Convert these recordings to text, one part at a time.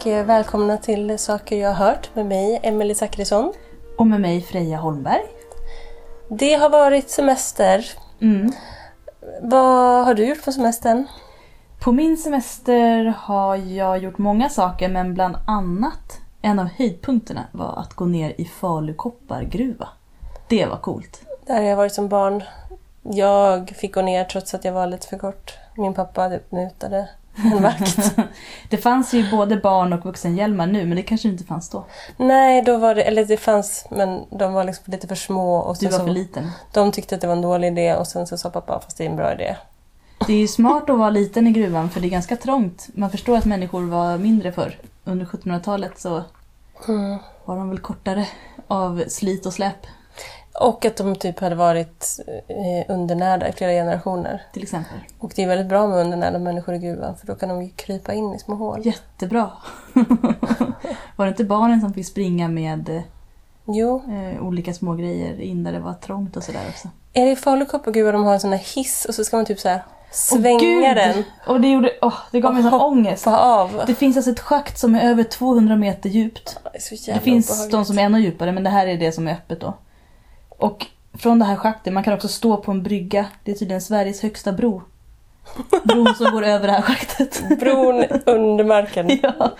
och eh, välkomna till Saker jag har hört med mig, Emelie Zackrisson. Och med mig Freja Holmberg. Det har varit semester. Mm. Vad har du gjort på semestern? På min semester har jag gjort många saker men bland annat en av höjdpunkterna var att gå ner i Falu koppargruva. Det var coolt. Där har jag varit som barn. Jag fick gå ner trots att jag var lite för kort. Min pappa typ mutade vakt. det fanns ju både barn och vuxenhjälmar nu men det kanske inte fanns då. Nej, då var det, eller det fanns men de var liksom lite för små. Och Du var så, för liten. De tyckte att det var en dålig idé och sen så sa pappa fast det är en bra idé. Det är ju smart att vara liten i gruvan för det är ganska trångt. Man förstår att människor var mindre förr. Under 1700-talet så Mm. var de väl kortare av slit och släp Och att de typ hade varit eh, undernärda i flera generationer. till exempel. Och det är väldigt bra med undernärda människor i gruvan för då kan de ju krypa in i små hål. Jättebra. var det inte barnen som fick springa med Jo. eh, olika små grejer in där det var trångt och sådär också? Är det i Falu koppargruva de har en sån här hiss och så ska man typ så här svänga Gud! den? Och det, gjorde, åh, det gav mig sån ångest. Av. Det finns alltså ett schakt som är över 200 meter djupt. Det, Det finns obehagligt. de som är ännu djupare men det här är det som är öppet då. Och från det här schaktet, man kan också stå på en brygga. Det är tydligen Sveriges högsta bro. Bron som går över det här schaktet. Bron under marken. ja.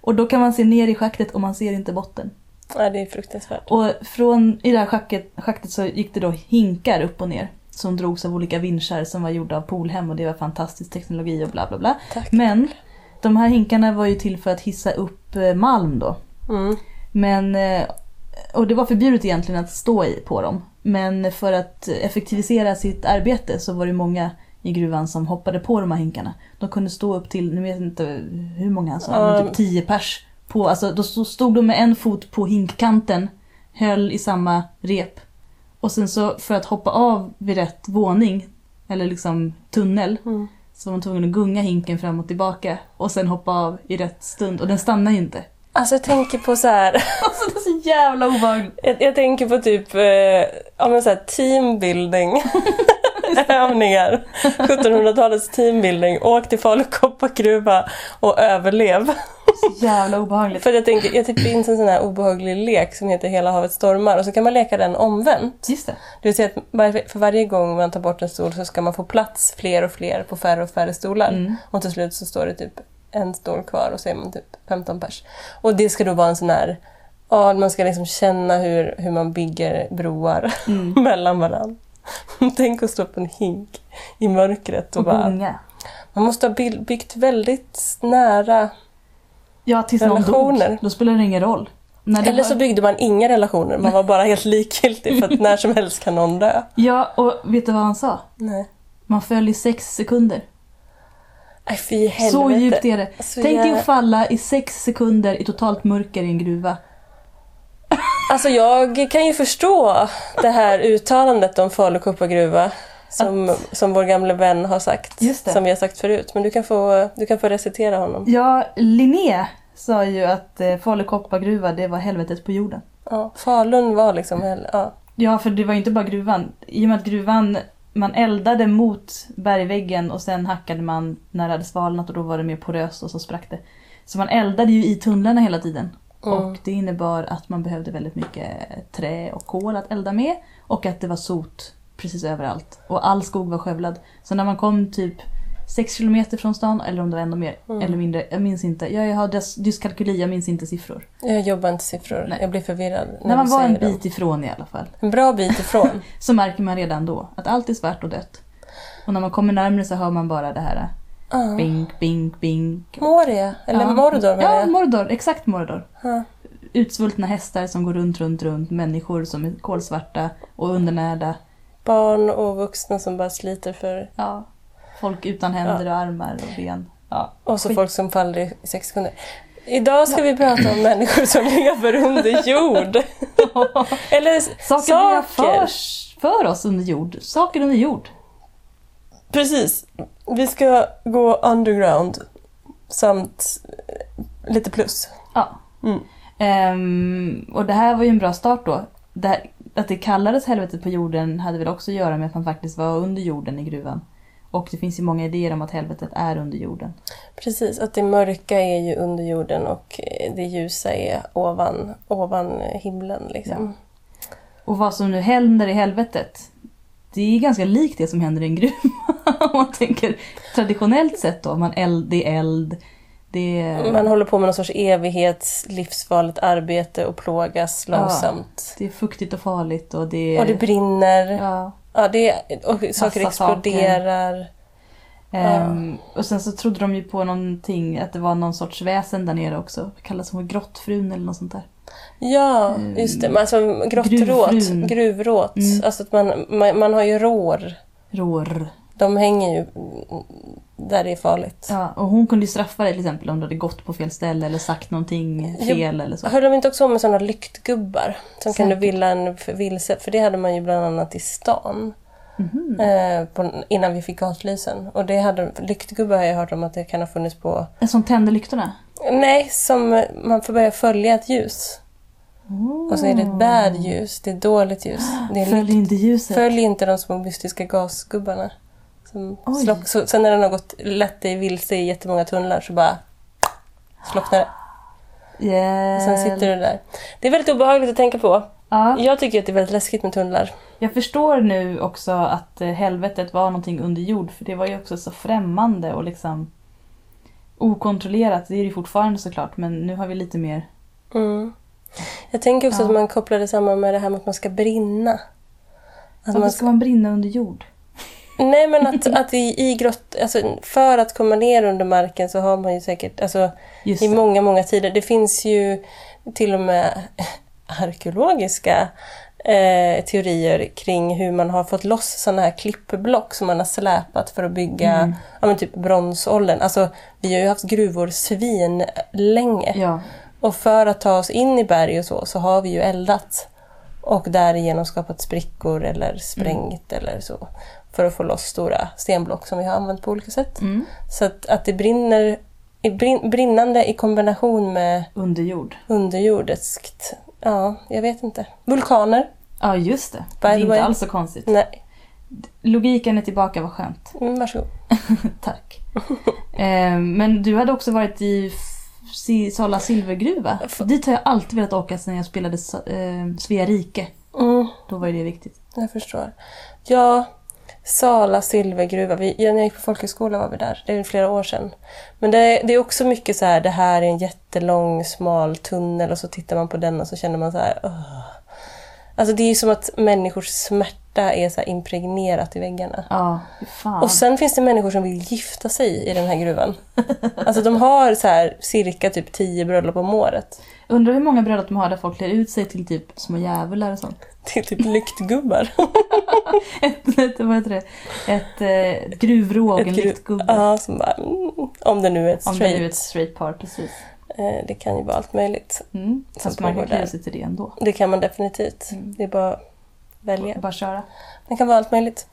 Och då kan man se ner i schaktet och man ser inte botten. Ja, det är fruktansvärt. Och från, i det här schaktet, schaktet så gick det då hinkar upp och ner. Som drogs av olika vinschar som var gjorda av Polhem och det var fantastisk teknologi och bla bla bla. Tack. Men de här hinkarna var ju till för att hissa upp eh, malm då. Mm. Men, eh, och det var förbjudet egentligen att stå i på dem. Men för att effektivisera sitt arbete så var det många i gruvan som hoppade på de här hinkarna. De kunde stå upp till, nu vet jag inte hur många han sa, men typ 10 pers. På, alltså, då stod- stod de med en fot på hinkkanten, höll i samma rep. Och sen så för att hoppa av vid rätt våning, eller liksom tunnel, Mm. så var man tvungen att gunga hinken fram och tillbaka. Och sen hoppa av i rätt stund. Och den stannar ju inte. Alltså jag tänker på så här. Alltså det är så jävla obehagligt. Jag, jag tänker på typ eh, ja, men så här teambuilding. Övningar. 1700-talets teambuilding. Åk till Falu koppargruva och överlev. Så jävla obehagligt. För jag tänker, jag typ finns en sån här obehaglig lek som heter Hela havet stormar och så kan man leka den omvänt. Just det. Det vill säga att var, för varje gång man tar bort en stol så ska man få plats fler och fler på färre och färre stolar. Mm. Och till slut så står det typ en stol kvar och så är man typ 15 pers. Och det ska då vara en sån här, ja man ska liksom känna hur, hur man bygger broar Mm. mellan varandra. Tänk att stå på en hink i mörkret och Och bara... gunga. Man måste ha by- byggt väldigt nära. Ja, tills Relationer. dog. Då spelar det ingen roll. Eller var... så byggde man inga relationer, man var bara helt likgiltig för att när som helst kan någon dö. Ja, och vet du vad han sa? Nej. Man föll i sex sekunder. Nej fy helvete. Så djupt är det. Så Tänk dig jä- att falla i sex sekunder i totalt mörker i en gruva. Alltså jag kan ju förstå det här uttalandet om Falu koppargruva som, som vår gamle vän har sagt. Som vi har sagt förut. Men du kan få, du kan få recitera honom. Ja, Linné sa ju att eh, Falu koppargruva, det var helvetet på jorden. Ja, Falun var liksom... Ja. Ja, för det var ju inte bara gruvan. I och med att gruvan, man eldade mot bergväggen och sen hackade man när det hade svalnat och då var det mer poröst och så sprack det. Så man eldade ju i tunnlarna hela tiden. Mm. Och det innebar att man behövde väldigt mycket trä och kol att elda med. Och att det var sot precis överallt. Och all skog var skövlad. Så när man kom typ 6 kilometer från stan, eller om det var ännu mer, Mm. eller mindre, jag minns inte. Jag, jag har dys- dyskalkyli, jag minns inte siffror. Jag jobbar inte siffror. Nej. Jag blir förvirrad när, När man var en säger dem. bit ifrån i alla fall. En bra bit ifrån. Så märker man redan då att allt är svart och dött. Och när man kommer närmare så hör man bara det här Ja. bink, bink, bink. Moria, eller Ja. Mordor menar Ja, jag. Mordor. Exakt Mordor. Ja. Utsvultna hästar som går runt, runt, runt. Människor som är kolsvarta och undernärda. Barn och vuxna som bara sliter för... Ja. Folk utan händer och armar och ben. Ja. Och så Skit. folk som faller i sex sekunder. Idag ska vi prata om människor som lever under jord. Eller Saker, har för, för oss under jord. Saker under jord. Precis. Vi ska gå underground samt eh, lite plus. Ja. Mm. Ehm, och det här var ju en bra start då. Det här, att det kallades helvetet på jorden hade väl också att göra med att man faktiskt var under jorden i gruvan. Och det finns ju många idéer om att helvetet är under jorden. Precis, att det mörka är ju under jorden och eh, det ljusa är ovan, ovan himlen. Liksom. Och vad som nu händer i helvetet, det är ganska likt det som händer i en gruva. Om man tänker traditionellt sett då. Man eld, det är eld, det är, Man håller på med någon sorts evighets livsfarligt arbete och plågas Ja. långsamt. det är fuktigt och farligt och det är... Och det brinner. ja, Ja, det, och saker Massa saker. exploderar. Ehm, och sen så trodde de ju på någonting, att det var någon sorts väsen där nere också. Det kallas som grottfrun eller något sånt där. Ja, just det. Men Alltså grottråt, Gruvfrun. gruvråt. Mm. Alltså att man, man, man har ju rår. Rår. De hänger ju där det är farligt. Ja, och hon kunde ju straffa dig till exempel om du hade gått på fel ställe eller sagt någonting Jo. fel eller så. Höll de inte också om med sådana lyktgubbar som kunde Säkert. villa en vilse? För det hade man ju bland annat i stan. Mhm. Eh, på, innan vi fick gatlysen. Och det hade, lyktgubbar har jag hört om att det kan ha funnits på... Som tände lyktorna? Nej, som man får börja följa ett ljus. Och så är det ett bad ljus, det är dåligt ljus. Är Följ lykt. inte ljuset. Följ inte de små mystiska gasgubbarna. Som slock, så, sen när den har gått lett dig vilse i jättemånga tunnlar så bara slocknar det. Yeah. Sen sitter du där. Det är väldigt obehagligt att tänka på. Ja, Jag tycker att det är väldigt läskigt med tunnlar. jag förstår nu också att eh, helvetet var någonting under jord för det var ju också så främmande och liksom okontrollerat. Det är det ju fortfarande såklart men nu har vi lite mer... Mm. Jag tänker också Ja. att man kopplar det samman med det här med att man ska brinna. Att Varför man ska man brinna under jord? Nej men att, att i, i grott, alltså för att komma ner under marken så har man ju säkert, alltså i många, många tider. Det finns ju till och med arkeologiska eh, teorier kring hur man har fått loss sådana här klippblock som man har släpat för att bygga Mm. ja, men typ bronsåldern. Alltså, vi har ju haft gruvor svin länge. Ja. Och för att ta oss in i berg och så, så har vi ju eldat. Och därigenom skapat sprickor eller sprängt eller så. För att få loss stora stenblock som vi har använt på olika sätt. Mm. Så att, att det brinner, i brin, brinnande i kombination med Under jord. underjordiskt, ja, jag vet inte. Vulkaner? Ja, just det. By det är inte way. alls så konstigt. Nej, Logiken är tillbaka, vad skönt. mm, varsågod. Tack. eh, men du hade också varit i Sala silvergruva. F- Dit har jag alltid velat åka sen jag spelade eh, Svea rike. Mm, Då var ju det viktigt. jag förstår. Ja, Sala silvergruva. Vi, när jag gick på folkhögskola var vi där. Det är flera år sedan. Men det, det är också mycket så här, det här är en jättelång smal tunnel och så tittar man på den och så känner man så här... "Åh." Alltså det är ju som att människors smärta är så impregnerat i väggarna. Ja, fan. Och sen finns det människor som vill gifta sig i den här gruvan. Alltså de har så här cirka typ 10 bröllop om året. Undrar hur många bröllop de har där folk klär ut sig till typ små djävular och sånt. Är typ lyktgubbar. ett, ett, vad heter det? Ett eh, gruvrå och en Ett gru- lyktgubbe. Ja, som bara, mm, om det nu är ett Om straight. det är ett straight par, precis. Eh, Det kan ju vara allt möjligt. Mm. Fast man kan klä sig till det ändå. Det kan man definitivt. Mm. Det är bara välja. Bara köra. Det kan vara allt möjligt.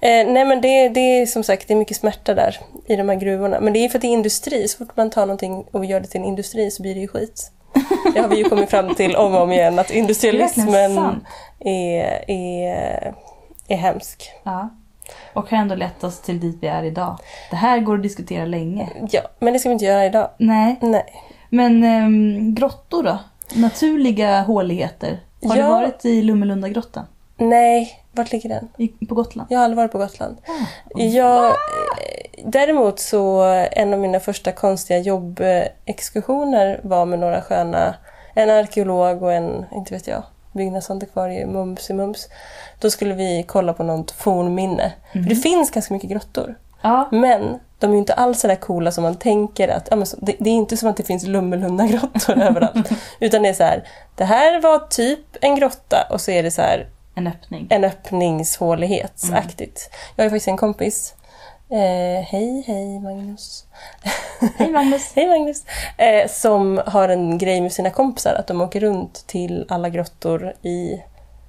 Eh, nej men det, det är som sagt det är mycket smärta där i de här gruvorna. Men det är för att det är industri. Så fort man tar någonting och gör det till en industri så blir det ju skit. Det har vi ju kommit fram till om och om igen att industrialismen är, är, är hemsk. Ja. Och har ändå lett oss till dit vi är idag. Det här går att diskutera länge. Ja, men det ska vi inte göra idag. Nej. Nej. Men ehm, grottor då? Naturliga håligheter. Har Ja. du varit i Lummelundagrottan? Nej, vart ligger den? I, på Gotland? Jag har aldrig varit på Gotland. Ah. Jag, eh, däremot så en av mina första konstiga jobbexkursioner var med några sköna, en arkeolog och en, inte vet jag, byggnadsantikvarie, mums i mums. Då skulle vi kolla på något fornminne. För det finns ganska mycket grottor. Ja. Men de är inte alls så där coola som man tänker att, ja, så, det, det är inte som att det finns Lummelunda-grottor överallt. Utan det är så här, det här var typ en grotta och så är det så här En öppning. en öppningshålighetsaktigt. Jag har faktiskt en kompis. Eh, hej, hej Magnus. Hej Magnus! hej Magnus. Eh, som har en grej med sina kompisar att de åker runt till alla grottor i,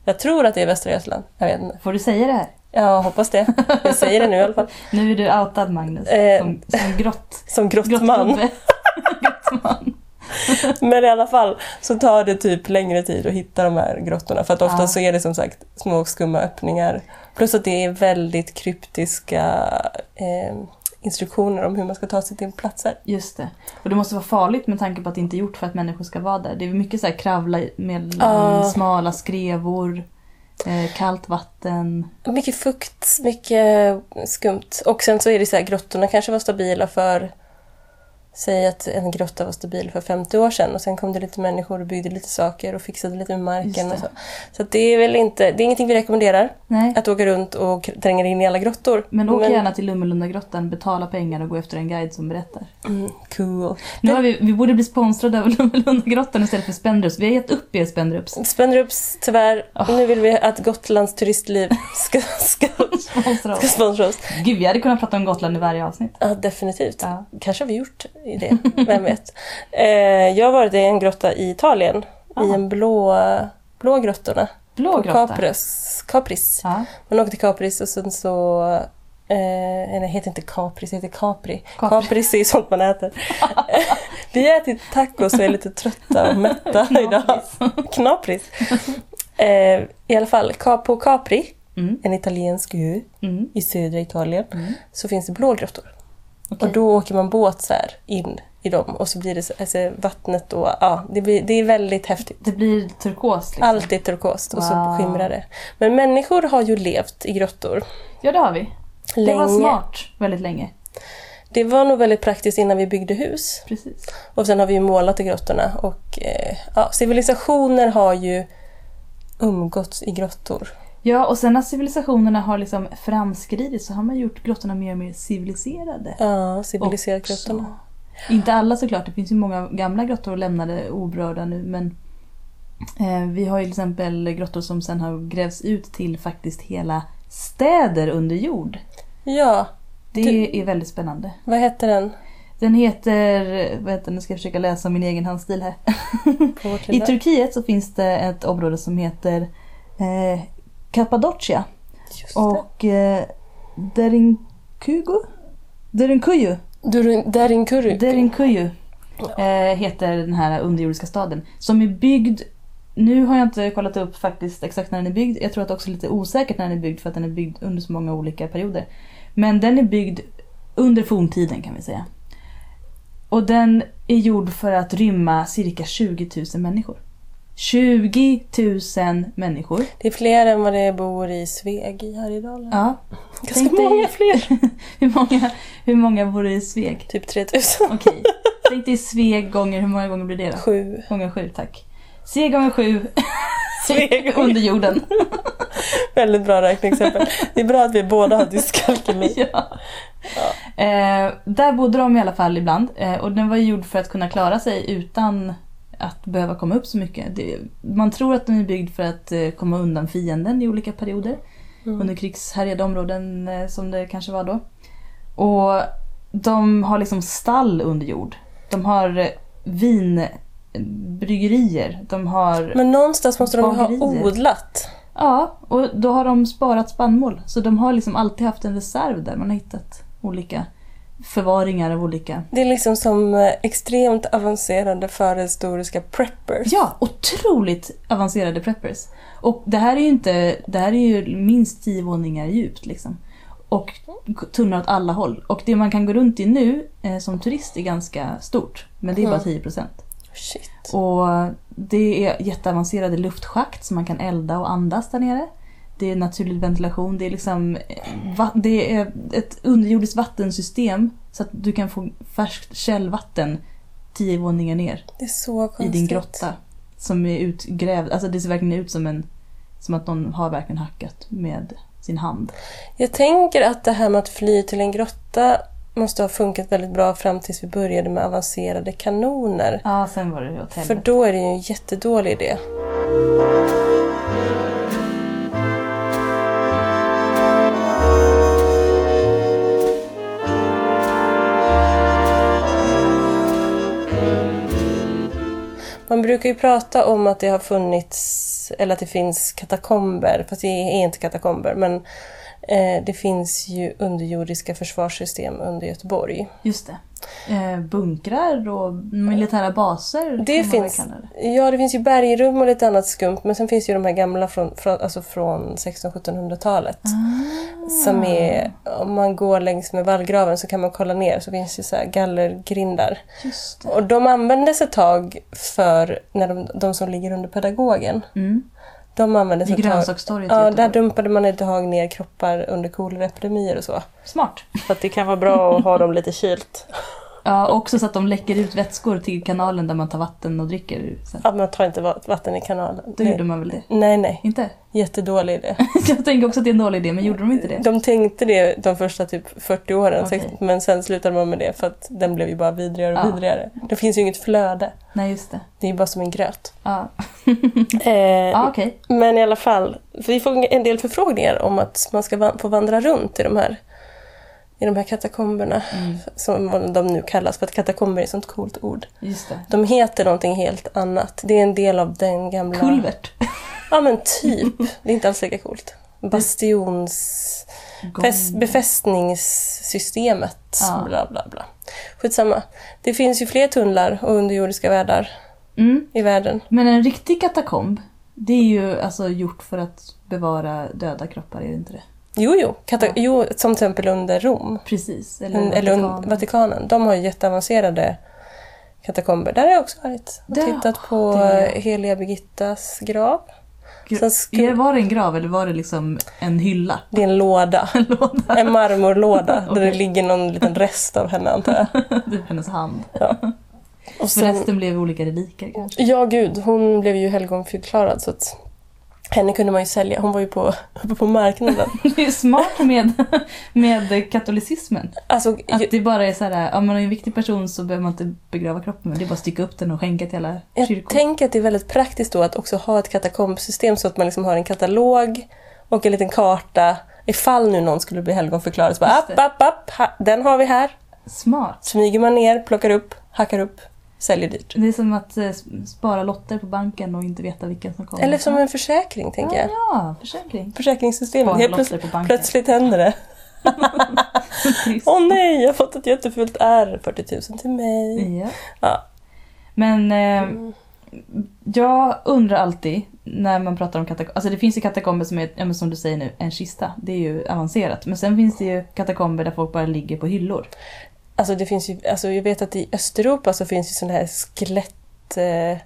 jag tror att det är Västra Götaland. Jag vet inte. Får du säga det här? Jag hoppas det. Jag säger det nu i alla fall. Nu är du outad Magnus. Eh. Som, som grott, Som grottman. grottman. Men i alla fall så tar det typ längre tid att hitta de här grottorna för att ofta Ja. så är det som sagt små skumma öppningar. Plus att det är väldigt kryptiska eh, instruktioner om hur man ska ta sig till platser. Just det. Och det måste vara farligt med tanke på att det inte är gjort för att människor ska vara där. Det är mycket så här kravla mellan Ja. smala skrevor, eh, kallt vatten. Mycket fukt, mycket skumt. Och sen så är det så här, grottorna kanske var stabila för Säg att en grotta var stabil för 50 år sedan och sen kom det lite människor och byggde lite saker och fixade lite med marken. Och så så det är väl inte, det är ingenting vi rekommenderar. Nej. Att åka runt och tränga in i alla grottor. Men åk gärna till Lummelundagrottan, betala pengar och gå efter en guide som berättar. Mm, cool. Nu har vi, vi borde bli sponsrade av Lummelundagrottan istället för Spendrups. Vi har gett upp er Spendrups. Spendrups, tyvärr. Ah. Nu vill vi att Gotlands turistliv ska, ska, Sponsra ska oss. sponsra oss. Gud, vi hade kunnat prata om Gotland i varje avsnitt. Ja, definitivt. Ja. Kanske har vi gjort i det, vem vet. Eh, jag har varit i en grotta i Italien, i Ah. en blå, blå grottorna. Blå grotta. Capris. Capris. Ja. Man åkte till Capris och sen så... Eh, nej, heter inte Capris, det heter Capri. Capri. Capris är ju sånt man äter. Vi har ätit tacos och är lite trötta och mätta idag. Knapris. Eh, I alla fall, på Capri, Mm. en italiensk ö Mm. i södra Italien, Mm. så finns det blå grottor. Okej. Och då åker man båt så här in i dem och så blir det så- alltså, vattnet och ja, det, blir, det är väldigt häftigt. Det blir turkos liksom. Allt är turkost och så Wow. skimrar det. Men människor har ju levt i grottor Ja, det har vi. Det länge. var smart väldigt länge. Det var nog väldigt praktiskt innan vi byggde hus. Precis. Och sen har vi ju målat i grottorna och eh, ja, civilisationer har ju umgåtts i grottor. Ja, och sen när civilisationerna har liksom framskridit så har man gjort grottorna mer och mer civiliserade. Ja, civiliserat grottorna. Inte alla såklart, det finns ju många gamla grottor lämnade oberörda nu men eh, vi har ju till exempel grottor som sen har grävts ut till faktiskt hela städer under jord. Ja, Det Du- är väldigt spännande. vad heter den? Den heter, vad heter den, nu ska jag försöka läsa min egen handstil här. I? Turkiet så finns det ett område som heter eh, Kappadocia och eh, Derinkugu? Derinkuyu? Dur- Derinkuru. Derinkuyu eh, heter den här underjordiska staden. Som är byggd, nu har jag inte kollat upp faktiskt exakt när den är byggd. Jag tror att det också är lite osäkert när den är byggd för att den är byggd under så många olika perioder. Men den är byggd under forntiden kan vi säga. Och den är gjord för att rymma cirka 20 000 människor. 20 000 människor. Det är fler än vad det bor i Sveg i Härjedalen. Ja. Ganska många fler. hur, många, hur många bor det i Sveg? Typ 3000. Okej. Tänk dig Sveg gånger, hur många gånger blir det då? Sju. Gånger sju, tack. Sveg gånger sju Sveg under jorden. Väldigt bra räkneexempel. Det är bra att vi båda har dyskalkyli. ja. Eh, där bodde de i alla fall ibland eh, och den var gjord för att kunna klara sig utan att behöva komma upp så mycket. Det, man tror att den är byggd för att eh, komma undan fienden i olika perioder. Mm. Under krigshärjade områden eh, som det kanske var då. Och de har liksom stall under jord. De har eh, vinbryggerier. De har... Men någonstans måste de ju ha Bagerier. odlat. Ja, och då har de sparat spannmål. Så de har liksom alltid haft en reserv där. Man har hittat olika förvaringar av olika... Det är liksom som eh, extremt avancerade förhistoriska preppers. Ja, otroligt avancerade preppers. Och det här är ju inte... Det här är ju minst tio våningar djupt liksom. Och tunnlar åt alla håll. Och det man kan gå runt i nu eh, som turist är ganska stort. Men det är bara Mm. 10%. Shit. Och det är jätteavancerade luftschakt som man kan elda och andas där nere. Det är naturlig ventilation, det är liksom eh, det är ett underjordiskt vattensystem så att du kan få färskt källvatten tio våningar ner Det är så i konstigt. din grotta. Som är utgrävd, alltså det ser verkligen ut som en som att någon har verkligen hackat med sin hand. Jag tänker att det här med att fly till en grotta måste ha funkat väldigt bra fram tills vi började med avancerade kanoner. Ja, sen var det åt För då är det ju en jättedålig idé. Man brukar ju prata om att det har funnits, eller att det finns katakomber, fast det är inte katakomber, men eh, det finns ju underjordiska försvarssystem under Göteborg. Just det. Eh, bunkrar och militära baser. Det finns, ja, det finns ju bergrum och lite annat skumt men sen finns ju de här gamla från, från, alltså från 1600-1700-talet. Ah. Som är, om man går längs med vallgraven så kan man kolla ner så finns det så här gallergrindar. Just det. Och de användes ett tag för när de, de som ligger under pedagogen. Mm. De användes Vid ett tag. grönsakstorget Ja, där dumpade man ett tag ner kroppar under koleraepidemier och så. Smart. För att det kan vara bra att ha dem lite kylt. Ja, också så att de läcker ut vätskor till kanalen där man tar vatten och dricker ur sen. Att man tar inte va- vatten i kanalen. Då gjorde man väl det? Nej, nej. Inte? Jättedålig idé. Jag tänker också att det är en dålig idé, men gjorde de inte det? De tänkte det de första typ 40 åren. 60, men sen slutade man med det för att den blev ju bara vidrigare och Ja. vidrigare. Det finns ju inget flöde. Nej, just det. Det är ju bara som en gröt. Ja, Eh, ja okej. Men i alla fall, vi får en del förfrågningar om att man ska få vandra runt i de här, i de här katakomberna. Mm. Som de nu kallas, för att katakomber är ett sånt coolt ord. De heter någonting helt annat. Det är en del av den gamla... Kulvert. Ja men typ. Det är inte alls lika coolt. Bastions... Fäst, befästningssystemet. Ja. Bla bla bla. Skitsamma. Det finns ju fler tunnlar och underjordiska världar Mm. i världen. Men en riktig katakomb, det är ju alltså gjort för att bevara döda kroppar, är det inte det? Jo, jo. Kata- Ja. jo som till exempel under Rom. Precis. Eller, Eller, eller Vatikanen. Vatikanen. De har ju jätteavancerade katakomber. Där har jag också varit och Där- tittat på det heliga Birgittas grav. Sen sku- är- Var det en grav eller var det liksom en hylla? Det är en låda. En låda? En marmorlåda där Okej. det ligger någon liten rest av henne antar jag. Det hennes hand. Ja. Och sen, resten blev olika reliker kanske? ja gud, hon blev ju helgonförklarad så att henne kunde man ju sälja. Hon var ju på, uppe på marknaden. Det är smart med, med katolicismen. Alltså, Att jag, det bara är så här, om man är en viktig person så behöver man inte begrava kroppen. Men det är bara att stycka upp den och skänka till alla jag kyrkor. tänker att det är väldigt praktiskt då att också ha ett katakombsystem så att man liksom har en katalog och en liten karta ifall nu någon skulle bli helgonförklarad. Så bara, app, app, app, ha, den har vi här. Smart. Smyger man ner, plockar upp, hackar upp, säljer dyrt. Det är som att eh, spara lotter på banken och inte veta vilken som kommer. Eller som en försäkring, tänker ja, jag. ja, försäkring. Försäkringssystemet. Spara Helt lotter plötsligt, händer det. Åh nej, jag har fått ett jättefult R. 40 000 till mig. Ja. Ja. Men eh, jag undrar alltid när man pratar om katakomber. Alltså det finns ju katakomber som är, ja, som du säger nu, en kista. Det är ju avancerat. Men sen finns det ju katakomber där folk bara ligger på hyllor. Alltså det finns ju, alltså jag vet att i Östeuropa så finns ju sådana här skelett... Eh,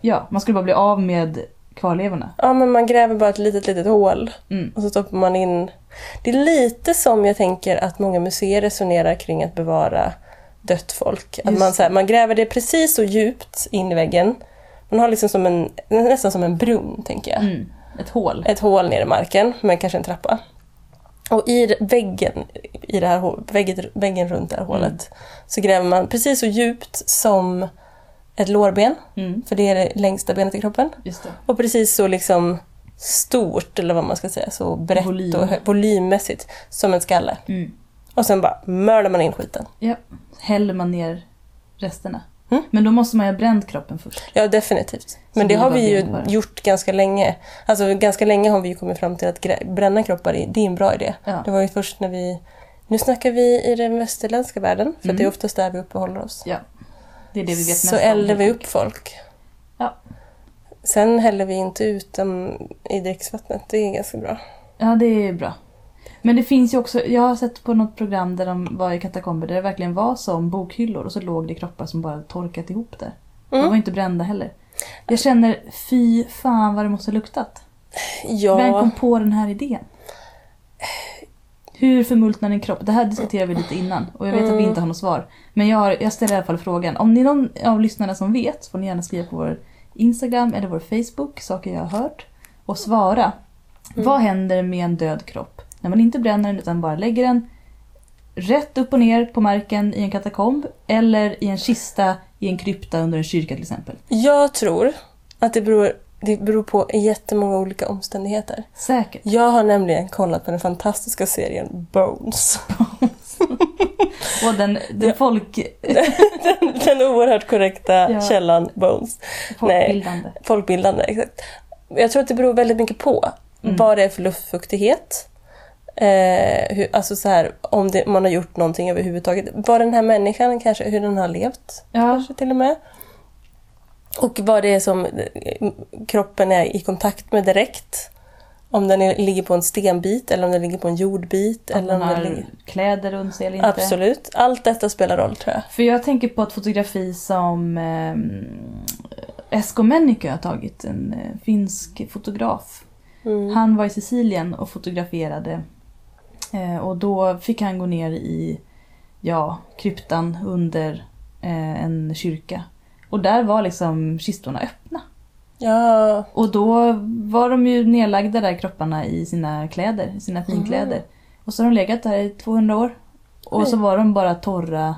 Ja, man skulle bara bli av med kvarlevorna. ja men man gräver bara ett litet, litet hål Mm. och så stoppar man in... Det är lite som jag tänker att många museer resonerar kring att bevara dött folk. Att man, så här, man gräver det precis så djupt in i väggen. Man har liksom som en, nästan som en brunn, tänker jag. Mm. Ett hål. ett hål ner i marken med kanske en trappa. Och i väggen, i det här, väggen, väggen runt det här hålet så gräver man precis så djupt som ett lårben, Mm. för det är det längsta benet i kroppen. Och precis så liksom stort, eller vad man ska säga, så brett Volym. och volymmässigt som en skalle. Mm. Och sen bara mördar man in skiten. Ja. Häller man ner resterna. Mm. Men då måste man ju ha bränt kroppen först. Ja, definitivt. Men Så det har vi ju gjort ganska länge. Alltså ganska länge har vi ju kommit fram till att bränna kroppar, är- det är en bra idé. Ja. Det var ju först när vi... Nu snackar vi i den västerländska världen, för Mm. det är oftast där vi uppehåller oss. ja. Det är det vi vet mest Så eldar vi upp folk. Ja. Sen häller vi inte ut dem i dricksvattnet, det är ganska bra. Ja, det är bra. Men det finns ju också, jag har sett på något program där de var i katakomber där det verkligen var som bokhyllor och så låg det kroppar som bara torkat ihop där. De Mm. var inte brända heller. Jag känner, fy fan vad det måste ha luktat. Vem Ja, kom på den här idén? Hur förmultnar en kropp? Det här diskuterade vi lite innan och jag vet att vi Mm. inte har något svar. Men jag, har, jag ställer i alla fall frågan. Om ni är någon av lyssnarna som vet får ni gärna skriva på vår Instagram eller vår Facebook, saker jag har hört. Och svara. Vad händer med en död kropp? När man inte bränner den utan bara lägger den rätt upp och ner på marken i en katakomb eller i en kista i en krypta under en kyrka till exempel. jag tror att det beror, det beror på jättemånga olika omständigheter. Säkert. Jag har nämligen kollat på den fantastiska serien Bones. Och den, den folk, den, den oerhört korrekta Ja. källan Bones. folkbildande. Folkbildande, exakt. Jag tror att det beror väldigt mycket på Mm. vad det är för luftfuktighet. Eh, hur, alltså så här, om det, man har gjort någonting överhuvudtaget. Vad den här människan kanske, hur den har levt. Ja. Kanske till och med. Och vad det är som eh, kroppen är i kontakt med direkt. Om den är, ligger på en stenbit eller om den ligger på en jordbit. Om eller om den har ligger... kläder runt sig eller inte. Absolut. Allt detta spelar roll tror jag. För jag tänker på ett fotografi som eh, Esko Männikö har tagit, en eh, finsk fotograf. Mm. Han var i Sicilien och fotograferade. Eh, och då fick han gå ner i ja, kryptan under eh, en kyrka. Och där var liksom kistorna öppna. Ja, Och då var de ju nedlagda där kropparna i sina kläder, sina finkläder. Och så har de legat där i 200 år. Och Oj. så var de bara torra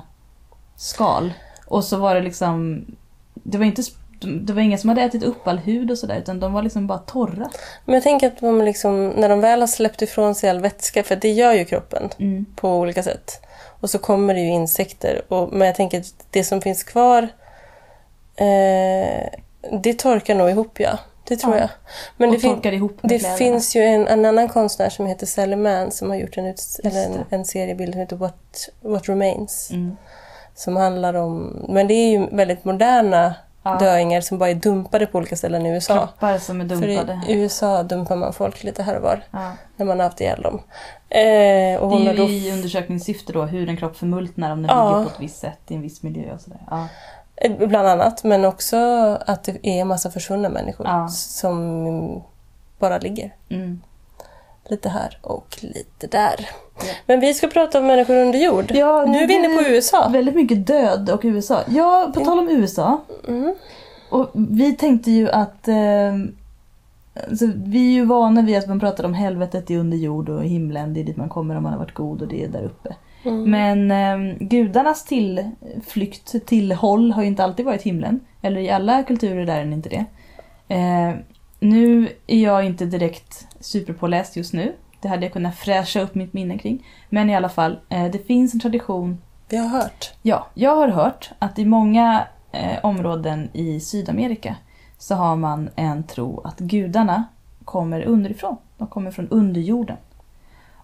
skal. Och så var det liksom... Det var inte... Det var ingen som hade ätit upp all hud och sådär utan de var liksom bara torra. men jag tänker att de liksom, när de väl har släppt ifrån sig all vätska, för det gör ju kroppen Mm. på olika sätt. Och så kommer det ju insekter. Och, men jag tänker att det som finns kvar, eh, det torkar nog ihop ja. Det tror Ja. jag. Men och det, torkar ihop det kläderna. finns ju en, en annan konstnär som heter Sally Mann som har gjort en, en, en seriebild som heter What, What Remains. Mm. Som handlar om, men det är ju väldigt moderna Ja. döingar som bara är dumpade på olika ställen i USA. Kroppar som är För i dumpade. USA dumpar man folk lite här och var Ja. när man har haft ihjäl dem. Eh, och Det är ju då i undersökningssyfte då hur en kropp förmultnar om den Ja. ligger på ett visst sätt i en viss miljö och sådär. Ja. Eh, Bland annat, men också att det är en massa försvunna människor som bara ligger. Mm. Lite här och lite där. Ja. Men vi ska prata om människor under jord. Ja, nu är vi inne på USA. Väldigt mycket död och USA. Ja, på tal om USA. Mm. Och vi tänkte ju att... Eh, alltså, vi är ju vana vid att man pratar om helvetet i underjord och himlen. Det är dit man kommer om man har varit god och det är där uppe. Mm. Men eh, gudarnas tillflykt, tillhåll har ju inte alltid varit himlen. Eller i alla kulturer där är den inte det. Eh, nu är jag inte direkt superpåläst just nu. Det hade jag kunnat fräscha upp mitt minne kring. Men i alla fall, eh, det finns en tradition Vi har hört. Ja, jag har hört att i många eh, områden i Sydamerika så har man en tro att gudarna kommer underifrån. De kommer från underjorden.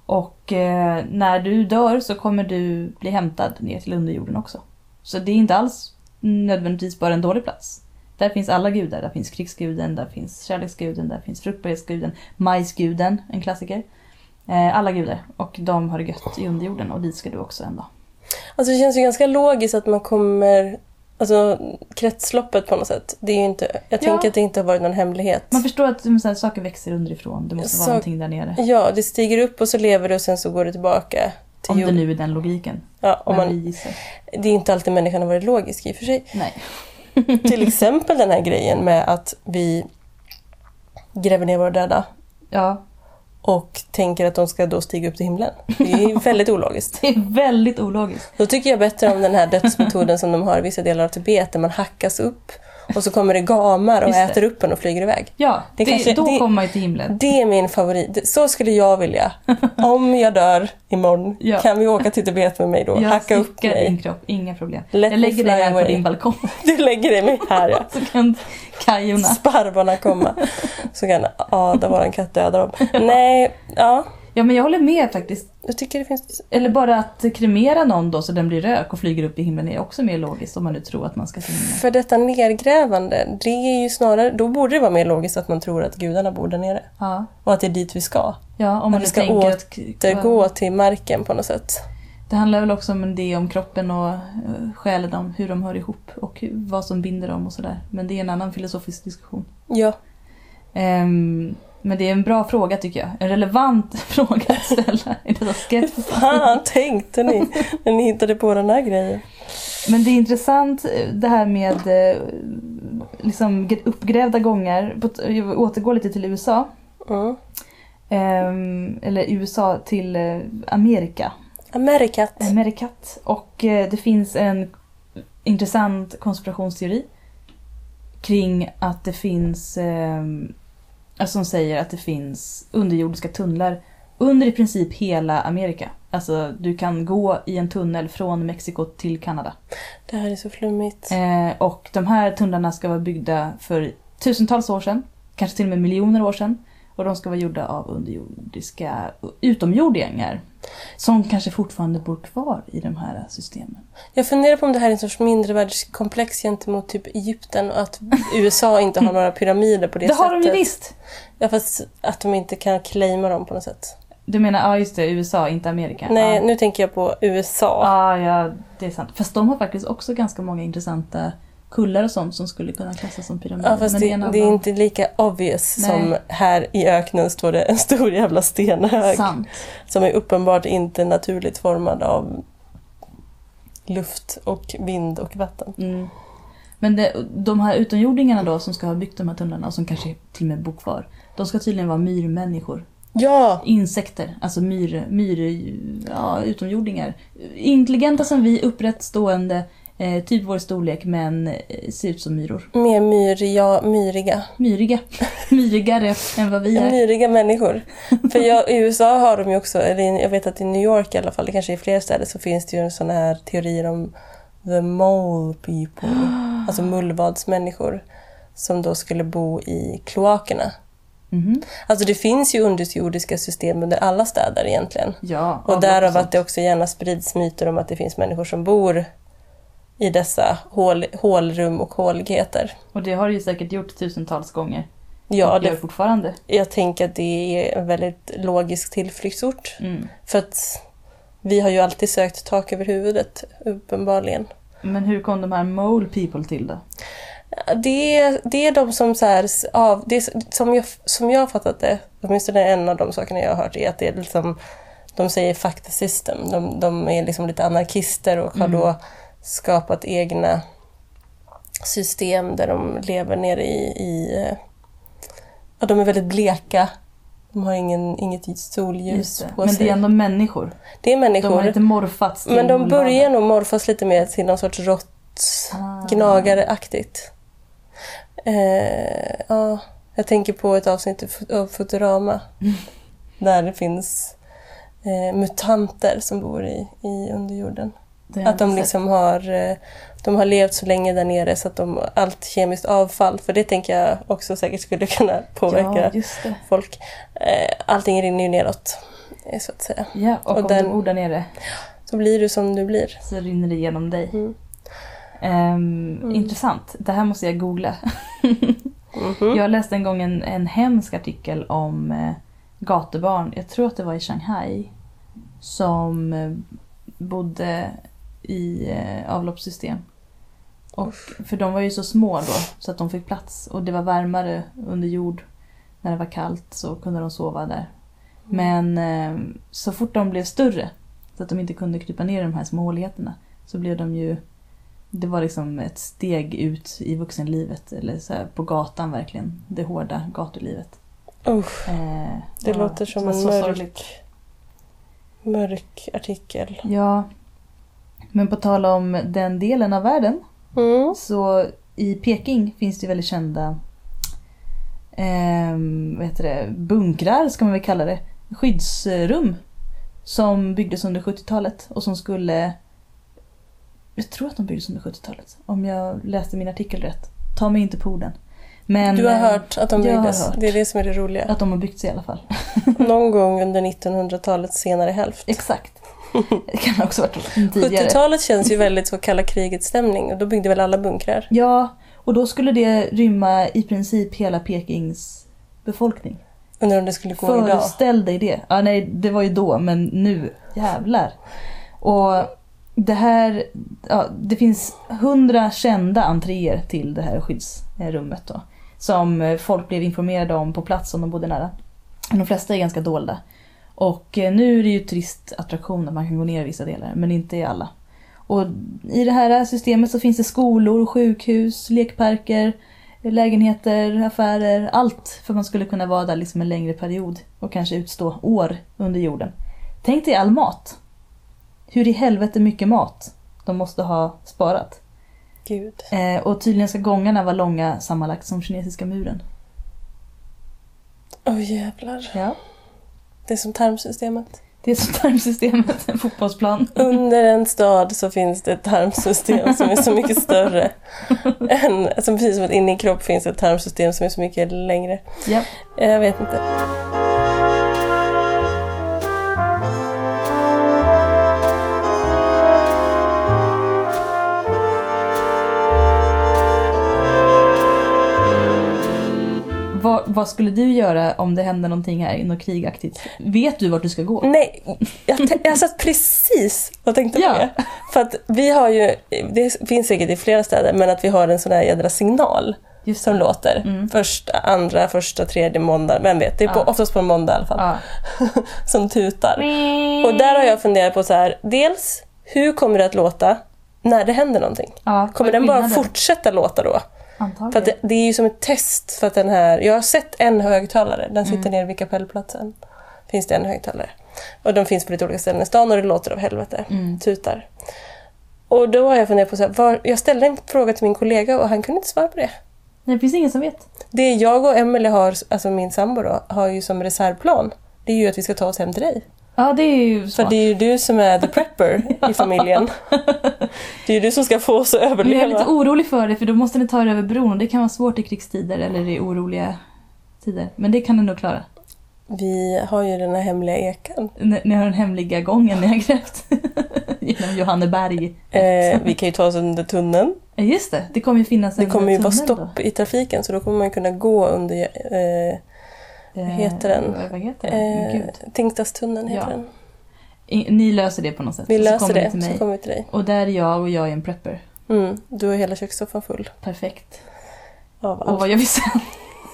Och eh, när du dör så kommer du bli hämtad ner till underjorden också. Så det är inte alls nödvändigtvis bara en dålig plats. Där finns alla gudar. Där finns krigsguden, där finns kärleksguden, där finns fruktbarhetsguden, majsguden, en klassiker. Eh, alla gudar. Och de har det gött i underjorden och dit ska du också en dag. Alltså det känns ju ganska logiskt att man kommer... Alltså kretsloppet på något sätt. Det är inte, jag Ja. tänker att det inte har varit någon hemlighet. Man förstår att här, saker växer underifrån. Det måste vara Så- någonting där nere. Ja, det stiger upp och så lever det och sen så går det tillbaka till Om det jorden. nu är den logiken. Ja, om man, det är inte alltid människan har varit logisk i och för sig. Nej. Till exempel den här grejen med att vi gräver ner våra döda Ja, och tänker att de ska då stiga upp till himlen. Det är väldigt ologiskt. det är väldigt ologiskt. Då tycker jag bättre om den här dödsmetoden som de har i vissa delar av Tibet där man hackas upp och så kommer det gamar och äter upp en och flyger iväg. Ja, Det det kanske- då det- kommer man ju till himlen. Det är min favorit. Så skulle jag vilja. Om jag dör imorgon, Ja. kan vi åka till Tibet med mig då? Jag Hacka upp stickar din mig. kropp, inga problem. Let jag lägger dig här på away. din balkong Du lägger det mig här ja. så kan kajorna. Sparvarna komma. Så kan Ada, våran katt, döda dem. Nej, ja. Ja men jag håller med faktiskt. Jag tycker det finns... Eller bara att kremera någon då så den blir rök och flyger upp i himlen är också mer logiskt om man nu tror att man ska himlen. För detta nedgrävande, det är ju snarare... Då borde det vara mer logiskt att man tror att gudarna bor där nere. Ja, Och att det är dit vi ska. ja om man vi nu ska tänker att... Till marken på något sätt. Det handlar väl också om det om kroppen och eh, själen, om hur de hör ihop och vad som binder dem och sådär. Men det är en annan filosofisk diskussion. Ja. Ehm, men det är en bra fråga tycker jag. En relevant fråga att ställa i dessa skeptiska fan tänkte ni när ni hittade på den här grejen? Men det är intressant eh, det här med eh, liksom gr- uppgrävda gångar. Jag återgår lite till USA. Mm. Ehm, eller USA till eh, Amerika. Amerikat. Amerikat. Och det finns en intressant konspirationsteori kring att det finns, alltså som säger att det finns underjordiska tunnlar under i princip hela Amerika. Alltså du kan gå i en tunnel från Mexiko till Kanada. Det här är så flummigt. Eh, och de här tunnlarna ska vara byggda för tusentals år sedan, kanske till och med miljoner år sedan. Och de ska vara gjorda av underjordiska utomjordingar. Som kanske fortfarande bor kvar i de här systemen. Jag funderar på om det här är en sorts mindrevärdeskomplex gentemot typ Egypten och att USA inte har några pyramider på det, Det sättet. har de ju visst! Ja, fast att de inte kan claima dem på något sätt. Du menar, ja just det, USA, inte Amerika. Nej, ja. nu tänker jag på USA. Ja, ja, det är sant. Fast de har faktiskt också ganska många intressanta kullar och sånt som skulle kunna klassas som pyramider. Ja, fast Men det, det är annan- inte lika obvious Nej. som här i öknen står det en stor jävla stenhög Sant. som är uppenbart inte naturligt formad av luft och vind och vatten. Mm. Men det, de här utomjordingarna då som ska ha byggt de här tunnlarna och som kanske till och med bor kvar. De ska tydligen vara myrmänniskor. Ja! Insekter, alltså myr, myr, ja, utomjordingar. Intelligenta som vi, upprättstående, eh, typ vår storlek men eh, ser ut som myror. Mer myriga, myriga. Myriga. Myrigare än vad vi är. Myriga människor. För jag, i USA har de ju också, eller jag vet att i New York i alla fall, det kanske i fler städer, så finns det ju sådana här teorier om the mole people. Alltså mullvadsmänniskor. Som då skulle bo i kloakerna. Mhm. Alltså det finns ju underjordiska system under alla städer egentligen. Ja, Och därav att det också gärna sprids myter om att det finns människor som bor i dessa hål, hålrum och håligheter. Och det har det ju säkert gjort tusentals gånger. Ja, och gör det, fortfarande. jag tänker att det är en väldigt logisk tillflyktsort. Mm. För att vi har ju alltid sökt tak över huvudet, uppenbarligen. Men hur kom de här mole people till då? Det är, det är de som så här, av, det är, som, jag, som jag har fattat det, åtminstone en av de sakerna jag har hört, är att det är liksom, de säger fuck the system. De, de är liksom lite anarkister och har Mm. då skapat egna system där de lever nere i, i eh, ja, de är väldigt bleka. De har ingen, inget solljus på Men sig. det är ändå människor. det är De människor. har inte morfats till Men de börjar nog morfas lite mer till någon sorts rått Ah. gnagareaktigt. Eh, ja, jag tänker på ett avsnitt av Futurama. Där det finns eh, mutanter som bor i, i underjorden. Att de liksom har, eh, de har levt så länge där nere så att de, allt kemiskt avfall, för det tänker jag också säkert skulle kunna påverka Ja, folk. Eh, allting rinner ju neråt, eh, så att säga. Ja, och, Och om den- du bor där nere Så blir du som du blir. så rinner det genom dig. Mm. Ehm, Intressant. Det här måste jag googla. Mhm. Jag läste en gång en, en hemsk artikel om eh, gatubarn, jag tror att det var i Shanghai, som bodde i eh, avloppssystem. Och, för de var ju så små då, så att de fick plats. Och det var varmare under jord. När det var kallt så kunde de sova där. Men eh, så fort de blev större, så att de inte kunde krypa ner i de här små håligheterna, så blev de ju det var liksom ett steg ut i vuxenlivet, eller så på gatan verkligen. Det hårda gatulivet. Usch, Eh, det ja, låter som en mörk, sorgligt. mörk artikel. Ja. Men på tal om den delen av världen, Mm. så i Peking finns det väldigt kända ehm, vad heter det, bunkrar, ska man väl kalla det. Skyddsrum. Som byggdes under 70-talet och som skulle... Jag tror att de byggdes under 70-talet. Om jag läste min artikel rätt. Ta mig inte på orden. Men Du har eh, hört att de byggdes. Det är det som är det roliga. att de har byggts i alla fall. Någon gång under 1900-talets senare hälft. Exakt. Det kan också ha varit tidigare. 70-talet känns ju väldigt så kalla krigets stämning och då byggde väl alla bunkrar. Ja, och då skulle det rymma i princip hela Pekings befolkning. Undrar om det skulle gå idag. Föreställ dig det. Ja, nej, det var ju då, men nu, jävlar. Och det här, ja, det finns hundra kända entréer till det här skyddsrummet då. Som folk blev informerade om på plats om de bodde nära. De flesta är ganska dolda. Och eh, nu är det ju turistattraktion att man kan gå ner i vissa delar, men inte i alla. Och i det här systemet så finns det skolor, sjukhus, lekparker, lägenheter, affärer, allt för man skulle kunna vara där liksom en längre period och kanske utstå år under jorden. Tänk dig all mat. Hur i helvete mycket mat de måste ha sparat. Gud. Eh, och tydligen ska gångarna vara långa sammanlagt som kinesiska muren. Åh jävlar. Ja. Det är som tarmsystemet. Det är som tarmsystemet, en fotbollsplan. Under en stad så finns det ett tarmsystem som är så mycket större. än, alltså precis som att inne i kropp finns ett tarmsystem som är så mycket längre. Ja. Jag vet inte. Vad, skulle du göra om det hände någonting här, något krigaktigt? Vet du vart du ska gå? Nej, jag, jag satt precis och tänkte på Ja. det. För att vi har ju, det finns säkert i flera städer, men att vi har en sån här jädra signal Just som låter. Mm. Första, andra, första, tredje måndag. Vem vet? Det är på, Ja. oftast på en måndag i alla fall. Ja. som tutar. Och där har jag funderat på så här, dels hur kommer det att låta när det händer någonting? Ja, Kommer den bara fortsätta låta då? Antagligen. För det, det är ju som ett test för att den här, jag har sett en högtalare, den Mm. sitter nere vid kapellplatsen. Finns det en högtalare. Och de finns på lite olika ställen i stan och det låter av helvete. Mm. Tutar. Och då har jag funderat på så här, var, jag ställde en fråga till min kollega och han kunde inte svara på det. Nej, det finns ingen som vet. Det jag och Emelie har, alltså min sambo då, har ju som reservplan, det är ju att vi ska ta oss hem till dig. Ja, det är ju För smart. det är ju du som är the prepper i familjen. Det är ju du som ska få oss att Men jag är lite överleva. orolig för det, för då måste ni ta er över bron och det kan vara svårt i krigstider eller i oroliga tider. Men det kan ni nog klara. Vi har ju den här hemliga ekan. Ni, ni har den hemliga gången ni har grävt. Genom Johanneberg. Eh, vi kan ju ta oss under tunneln. Just det. Det kommer ju finnas en Det kommer ju vara tunnel då. stopp i trafiken så då kommer man kunna gå under eh, Eh, heter den? Vad, vad heter den? eh. Tingstadstunneln. Heter Ja. den. Ni löser det på något sätt. Vi så löser det, till så mig. kommer vi till dig. Och där är jag och jag är en prepper. Mm, du har hela kökssoffan full Perfekt. av Och allt. vad gör vi sen?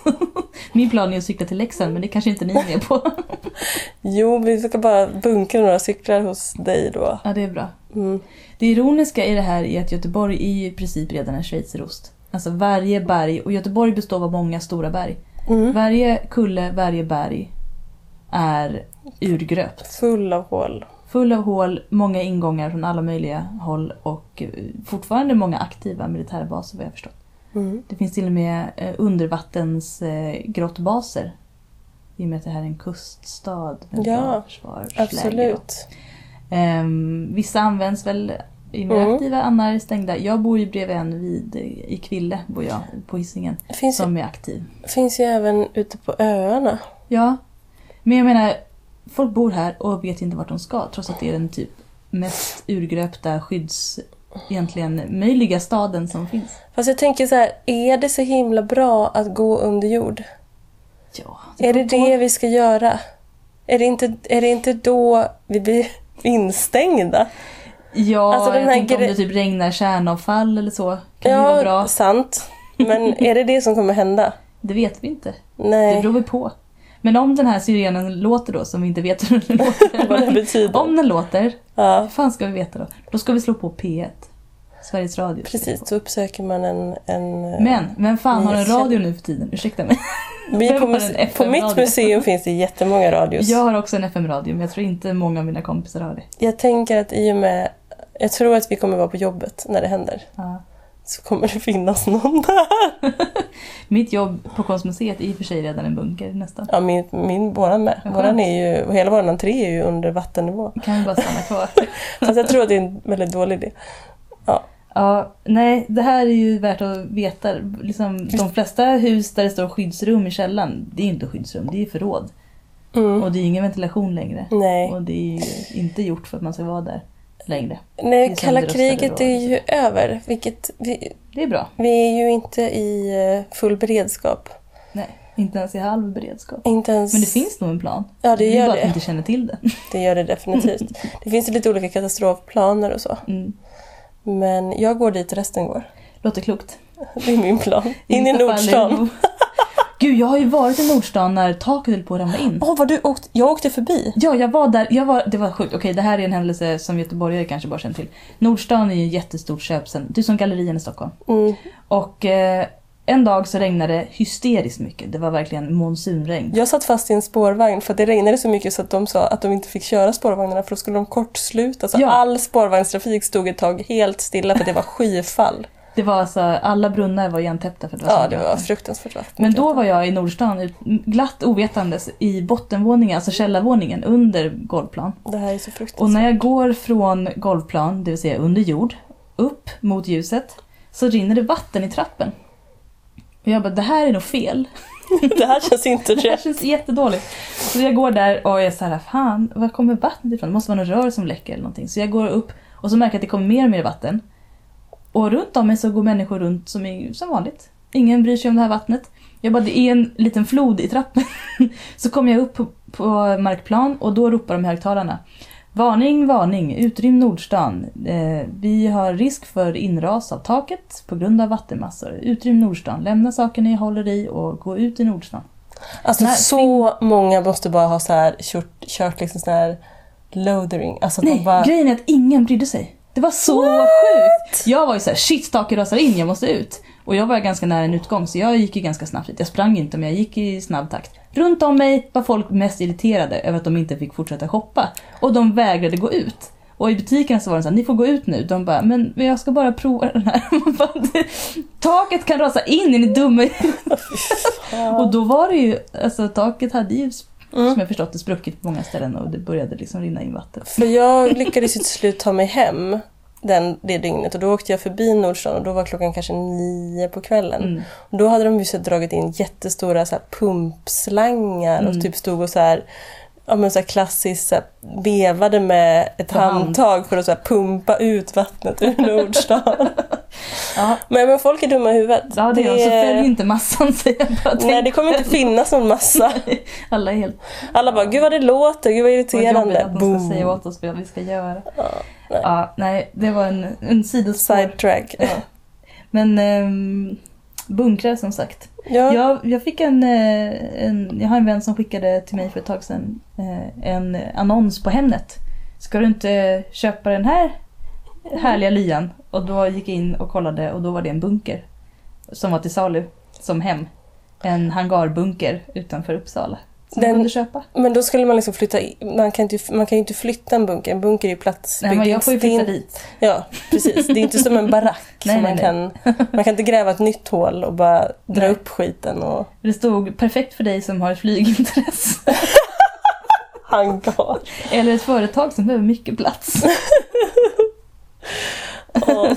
Min plan är att cykla till Leksand men det kanske inte ni är med på. Jo, vi ska bara bunkra några cyklar hos dig då. Ja, det är bra. Mm. Det ironiska i det här är att Göteborg är ju i princip redan en schweizerost. Alltså varje berg, och Göteborg består av många stora berg. Mm. Varje kulle, varje berg är urgröpt. Full av hål. Full av hål, många ingångar från alla möjliga håll och eh, fortfarande många aktiva militärbaser vad jag förstått. Mm. Det finns till och med eh, undervattens eh, grottbaser. I och med att det här är en kuststad med Ja, bra försvarsläge. Absolut. Ehm, vissa används väl mer Mm. andra är stängda. Jag bor ju bredvid en vid, i Kville, bor jag, på Hisingen, Det finns, som är aktiv. finns ju även ute på öarna. Ja, men jag menar, folk bor här och vet inte vart de ska trots att det är den typ mest urgröpta skydds egentligen möjliga staden som finns. Fast jag tänker så här, är det så himla bra att gå under jord? Ja, Är det på. det vi ska göra? Är det inte, är det inte då vi blir instängda? Ja, Alltså, den jag tänkte om det typ regnar kärnavfall eller så. Kan ju vara bra. sant. Men är det det som kommer hända? Det vet vi inte. Det Nej, beror väl på. Men om den här syrenen låter då, som vi inte vet hur den låter. vad det betyder. om den låter, Ja, vad fan ska vi veta då? Då ska vi slå på P1. Sveriges Radio. vi precis. Så uppsöker man en... en Men, vem fan har en radio nu för tiden? Ursäkta mig. vi vem på, mitt museum finns det jättemånga radios. Jag har också en FM-radio, men jag tror inte många av mina kompisar har det. Jag tänker att i och med... Jag tror att vi kommer vara på jobbet när det händer. Ja. Så kommer det finnas någon där. Mitt jobb på Konstmuseet är i och för sig redan en bunker nästan. Ja, min, min våran med. Våran är ju, hela vår entré är ju under vattennivå. Kan vi bara stanna kvar? Fast jag tror att det är en väldigt dålig idé. Ja, nej, det här är ju värt att veta. Liksom, de flesta hus där det står skyddsrum i källaren, det är inte skyddsrum, det är förråd. Mm. Och det är ingen ventilation längre. Nej. Och det är ju inte gjort för att man ska vara där längre. Nej, kalla kriget är ju över. Vilket, vi, Det är bra. vi är ju inte i eh, full beredskap. Nej, inte ens i halv beredskap. Inte ens... Men det finns nog en plan. Ja, det är gör bara att vi det. inte känner till den. Det gör det definitivt. Det finns lite olika katastrofplaner och så. Mm. Men jag går dit resten går. Låter klokt. Det är min plan. In i är det Nordstan. Gud, jag har ju varit i Nordstan när taket höll på att ramla in. Åh, vad du åkt... Jag åkte förbi. Ja, jag var där. Jag var, det var sjukt. Okej, det här är en händelse som göteborgare kanske bara känner till. Nordstan är ju ett jättestort köpcentrum. Det är som gallerierna i Stockholm. Mm. Och eh, en dag så regnade det hysteriskt mycket. Det var verkligen monsunregn. Jag satt fast i en spårvagn för det regnade så mycket så att de sa att de inte fick köra spårvagnarna för då skulle de kortsluta. Så Ja. all spårvagnstrafik stod ett tag helt stilla för det var skyfall. Det var alltså, alla brunnar var igentäppta för det var Ja, det var fruktansvärt vatten. Men då var jag i Nordstan, glatt ovetandes, i bottenvåningen, alltså källarvåningen, under golvplan. Det här är så fruktansvärt. Och när jag går från golvplan, det vill säga under jord, upp mot ljuset, så rinner det vatten i trappen. Och jag bara, det här är nog fel. det här känns inte Det här rätt. känns jättedåligt. Så jag går där och är så här, fan, var kommer vattnet ifrån? Det måste vara något rör som läcker eller någonting. Så jag går upp och så märker jag att det kommer mer och mer vatten. Och runt om mig så går människor runt som, är, som vanligt. Ingen bryr sig om det här vattnet. Jag bara, det är en liten flod i trappen. så kommer jag upp på, på markplan och då ropar de högtalarna. Varning, varning, utrym Nordstan. Eh, vi har risk för inras av taket på grund av vattenmassor. Utrym Nordstan, lämna saker ni håller i och gå ut i Nordstan. Alltså Nej, så många måste bara ha så här kört, kört liksom sån här loathering. Alltså Nej, bara... grejen är att ingen brydde sig. Det var så What? sjukt! Jag var ju såhär, shit taket rasar in, jag måste ut. Och jag var ganska nära en utgång så jag gick ju ganska snabbt dit. Jag sprang inte men jag gick i snabb takt. Runt om mig var folk mest irriterade över att de inte fick fortsätta shoppa. Och de vägrade gå ut. Och i butiken så var det så här, ni får gå ut nu. De bara, men jag ska bara prova den här. Man bara, "Det- Taket kan rasa in, är ni dumma? Och då var det ju, alltså taket hade ju Mm. som jag förstått det spruckit på många ställen och det började liksom rinna in vatten. För jag lyckades ju till slut ta mig hem den, det dygnet och då åkte jag förbi Nordstan och då var klockan kanske nio på kvällen. Mm. Och då hade de ju så dragit in jättestora så här pumpslangar Mm. och typ stod och så här Ja men så här klassiskt så här, vevade med ett hand. handtag för att så här, pumpa ut vattnet ur Nordstan. Ja, men, men folk är dumma i huvudet. ja det är de. Så följ inte massan säger jag bara. Nej det kommer inte finnas någon massa. Alla är helt Alla bara, gud vad det låter, gud vad vad jobbigt irriterande. att de säga åt oss vad vi ska göra. Ja, nej. Ja, nej, det var en, en sidospår. Sidetrack. Ja. Men ehm, bunkrar som sagt. Ja. Jag, jag fick en, eh, en, jag har en vän som skickade till mig för ett tag sedan eh, en annons på Hemnet. Ska du inte köpa den här härliga lyan? Och då gick jag in och kollade och då var det en bunker som var till salu som hem. En hangarbunker utanför Uppsala. Som Den- kunde köpa. Men då skulle man liksom flytta i, man kan, inte, man kan ju inte flytta en bunker, en bunker är ju platsbyggd. Nej, men jag får ju flytta dit. Ja, precis. Det är inte som en barack. Nej, som nej, man, kan, man kan inte gräva ett nytt hål och bara dra upp skiten och Det stod perfekt för dig som har flygintresse. hangar. Eller ett företag som behöver mycket plats.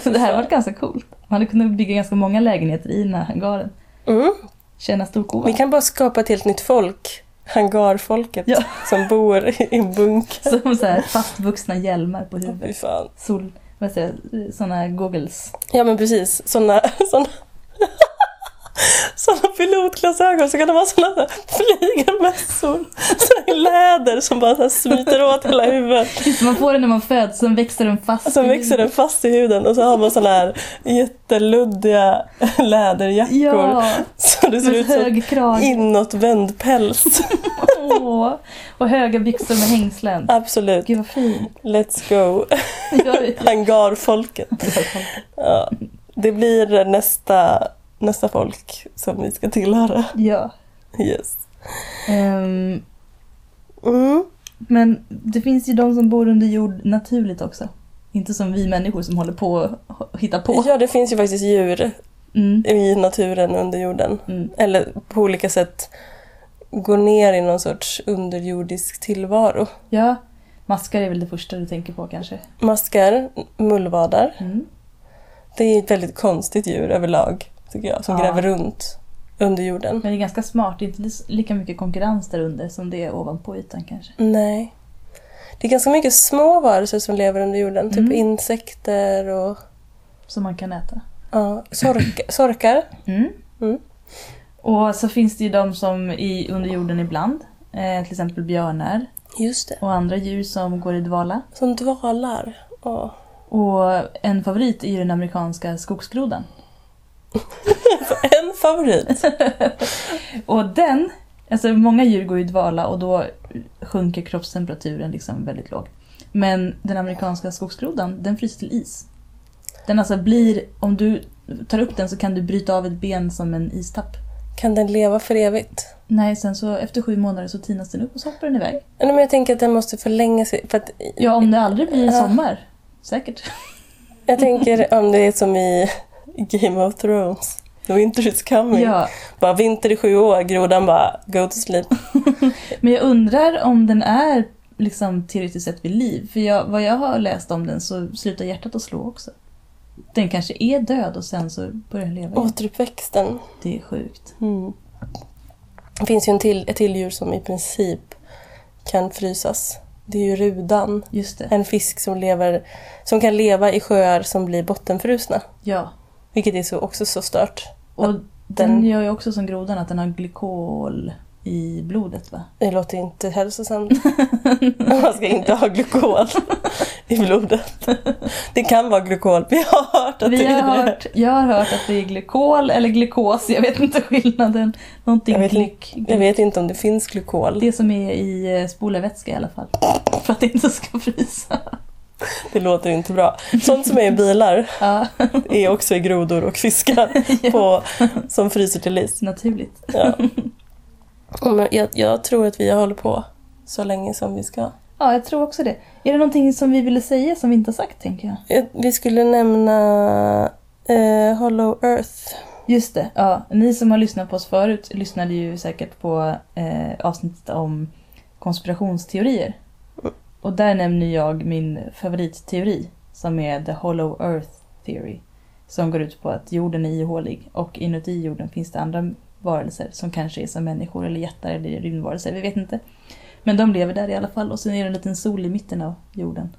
Så det här var ganska coolt. Man hade kunnat bygga ganska många lägenheter i den här hangaren. Mm. Känna storkovan. Vi kan bara skapa ett helt nytt folk. Hangarfolket Ja. som bor i en bunker. Som så här fastvuxna hjälmar på huvudet. fan. Sol, vad säger såna goggles. Ja men precis, såna, såna, såna pilotglasögon så kan de ha såna där flygarmössor. Så i läder som bara så smiter åt hela huvudet. Just, man får det när man föds, sen växer den fast. Sen växer den fast i huden och så har man såna här jätteluddiga läderjackor. Ja, Så det ser ut som inåtvänd päls. Åh, och höga byxor med hängslen. Absolut. Gud vad fin. Let's go. Hangarfolket. Ja. Det blir nästa, nästa folk som vi ska tillhöra. Ja. Yes. Ehm, Mm. men det finns ju de som bor under jord naturligt också. Inte som vi människor som håller på och hittar på. Ja, det finns ju faktiskt djur Mm. i naturen under jorden. Mm. Eller på olika sätt går ner i någon sorts underjordisk tillvaro. Ja, maskar är väl det första du tänker på kanske. Maskar, mullvadar. Mm. Det är ett väldigt konstigt djur överlag, tycker jag, som Ja. gräver runt under jorden. Men det är ganska smart, det är inte lika mycket konkurrens där under som det är ovanpå ytan kanske. Nej. Det är ganska mycket små varelser som lever under jorden. Typ Mm. insekter och Som man kan äta. ja, sork, sorkar. Mm. Mm. Och så finns det ju de som är under jorden ibland. Eh, till exempel björnar Just det. och andra djur som går i dvala. Som dvalar. Ja. Och en favorit är ju den amerikanska skogsgrodan. En favorit. Och den, alltså många djur går i dvala och då sjunker kroppstemperaturen liksom väldigt lågt. Men den amerikanska skogsgrodan, den fryser till is. Den alltså blir, om du tar upp den så kan du bryta av ett ben som en istapp. Kan den leva för evigt? Nej, sen så efter sju månader så tinas den upp och så hoppar den iväg. Nej, men jag tänker att den måste förlänga sig. För att, Ja, om det aldrig blir Ja. sommar. Säkert. Jag tänker om det är som i, Game of Thrones. The winter is coming. Ja, Bara vinter i sju år, grodan bara go to sleep. men jag undrar om den är liksom teoretiskt sett vid liv. För jag, vad jag har läst om den så slutar hjärtat att slå också. Den kanske är död och sen så börjar den leva igen. Återuppväxten. Det är sjukt. Mm. Det finns ju en till, ett till djur som i princip kan frysas. Det är ju rudan. Just det. En fisk som, lever, som kan leva i sjöar som blir bottenfrusna. Ja. Vilket är så, också så stört. Och den, den- gör ju också som grodan att den har glykol i blodet va? Det låter inte hälsosamt. Man ska inte ha glukol i blodet. Det kan vara glukol. Vi har hört att Vi det är har det. hört, jag har hört att det är glykol eller glukos, jag vet inte skillnaden. Någonting Jag vet, glyk, inte, jag vet inte om det finns glukol. Det som är i eh, spolarvätska i alla fall. För att det inte ska frysa. Det låter inte bra. Sånt som är i bilar Ja, är också i grodor och fiskar på, som fryser till is. naturligt. Ja. Men jag, jag tror att vi håller på så länge som vi ska. Ja, jag tror också det. Är det någonting som vi ville säga som vi inte har sagt, tänker jag? Vi skulle nämna eh, Hollow Earth. Just det, ja. Ni som har lyssnat på oss förut lyssnade ju säkert på eh, avsnittet om konspirationsteorier. Och där nämner jag min favoritteori som är The Hollow Earth Theory. Som går ut på att jorden är ihålig och inuti jorden finns det andra varelser som kanske är som människor eller jättar eller rymdvarelser, vi vet inte. Men de lever där i alla fall och sen är det en liten sol i mitten av jorden.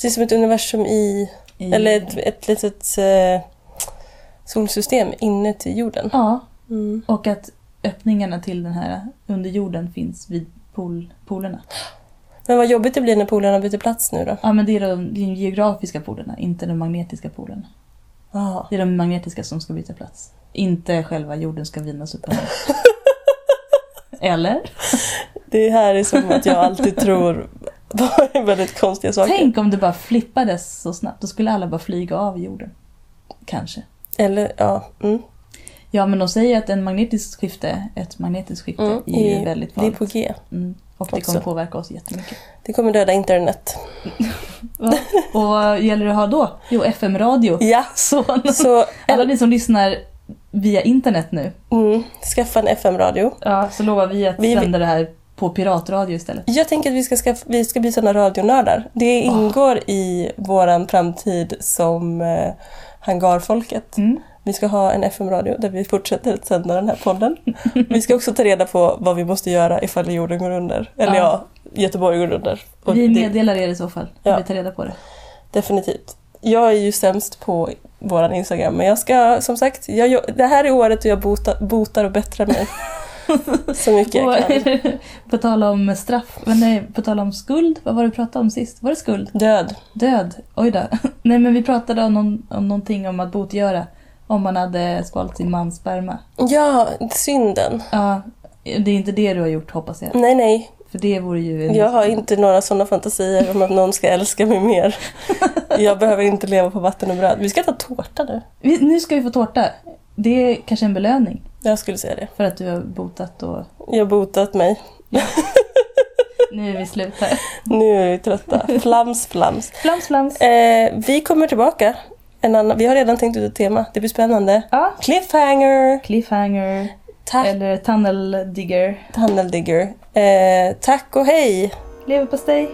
Det är som ett universum i, I, eller ett, ett litet eh, solsystem inuti jorden. Ja, Mm. och att öppningarna till den här under jorden finns vid pol, polerna. Men vad jobbigt det blir när polarna byter plats nu då. Ja, men det är de, de geografiska polerna, inte de magnetiska polerna. Ah. Det är de magnetiska som ska byta plats. Inte själva jorden ska vinas upp. Eller? Det här är som att jag alltid tror på väldigt konstiga saker. Tänk om det bara flippades så snabbt. Då skulle alla bara flyga av jorden. Kanske. Eller ja, mm. Ja, men de säger att en magnetisk skifte, ett magnetiskt skifte, Mm, är är- väldigt det är farligt. på G. Mm. Och det också. kommer påverka oss jättemycket. Det kommer döda internet. Och vad gäller det att ha då? Jo, FM-radio. Ja, Så så alla ni som lyssnar via internet nu, mm, skaffa en FM-radio. ja, så lovar vi att Vi- sända det här på piratradio istället. Jag tänker att vi ska, skaffa, vi ska bli sådana radionördar. Det ingår i våran framtid som eh, hangarfolket. Mm. Vi ska ha en FM-radio där vi fortsätter att sända den här podden. Vi ska också ta reda på vad vi måste göra ifall jorden går under. Eller ja, Ja. Göteborg går under. Och Vi meddelar er i så fall, Ja. vi tar reda på det. Definitivt. Jag är ju sämst på våran Instagram, men jag ska som sagt, jag, det här är året då jag botar, botar och bättrar mig. Så mycket jag kan. På tal om straff, men nej, på tal om skuld, vad var det vi pratade om sist? Var det skuld? Död. Död? Oj då. Nej men vi pratade om, någon, om någonting om att botgöra om man hade svalt sin mans sperma. Ja, synden. Ja, det är inte det du har gjort hoppas jag. Nej, nej. För det vore ju... Jag har inte några sådana fantasier om att någon ska älska mig mer. Jag behöver inte leva på vatten och bröd. Vi ska ta tårta nu. Vi, nu ska vi få tårta. Det är kanske en belöning Jag skulle säga det. för att du har botat och Jag har botat mig. nu är vi slut här. Nu är vi trötta. Flams, flams. Flams, flams. Eh, vi kommer tillbaka. En annan, vi har redan tänkt ut ett tema. Det blir spännande. Ja. Cliffhanger! Cliffhanger. Tack, Eller tunnel digger. Tunnel Digger. Eh, tack och hej! Leverpastej.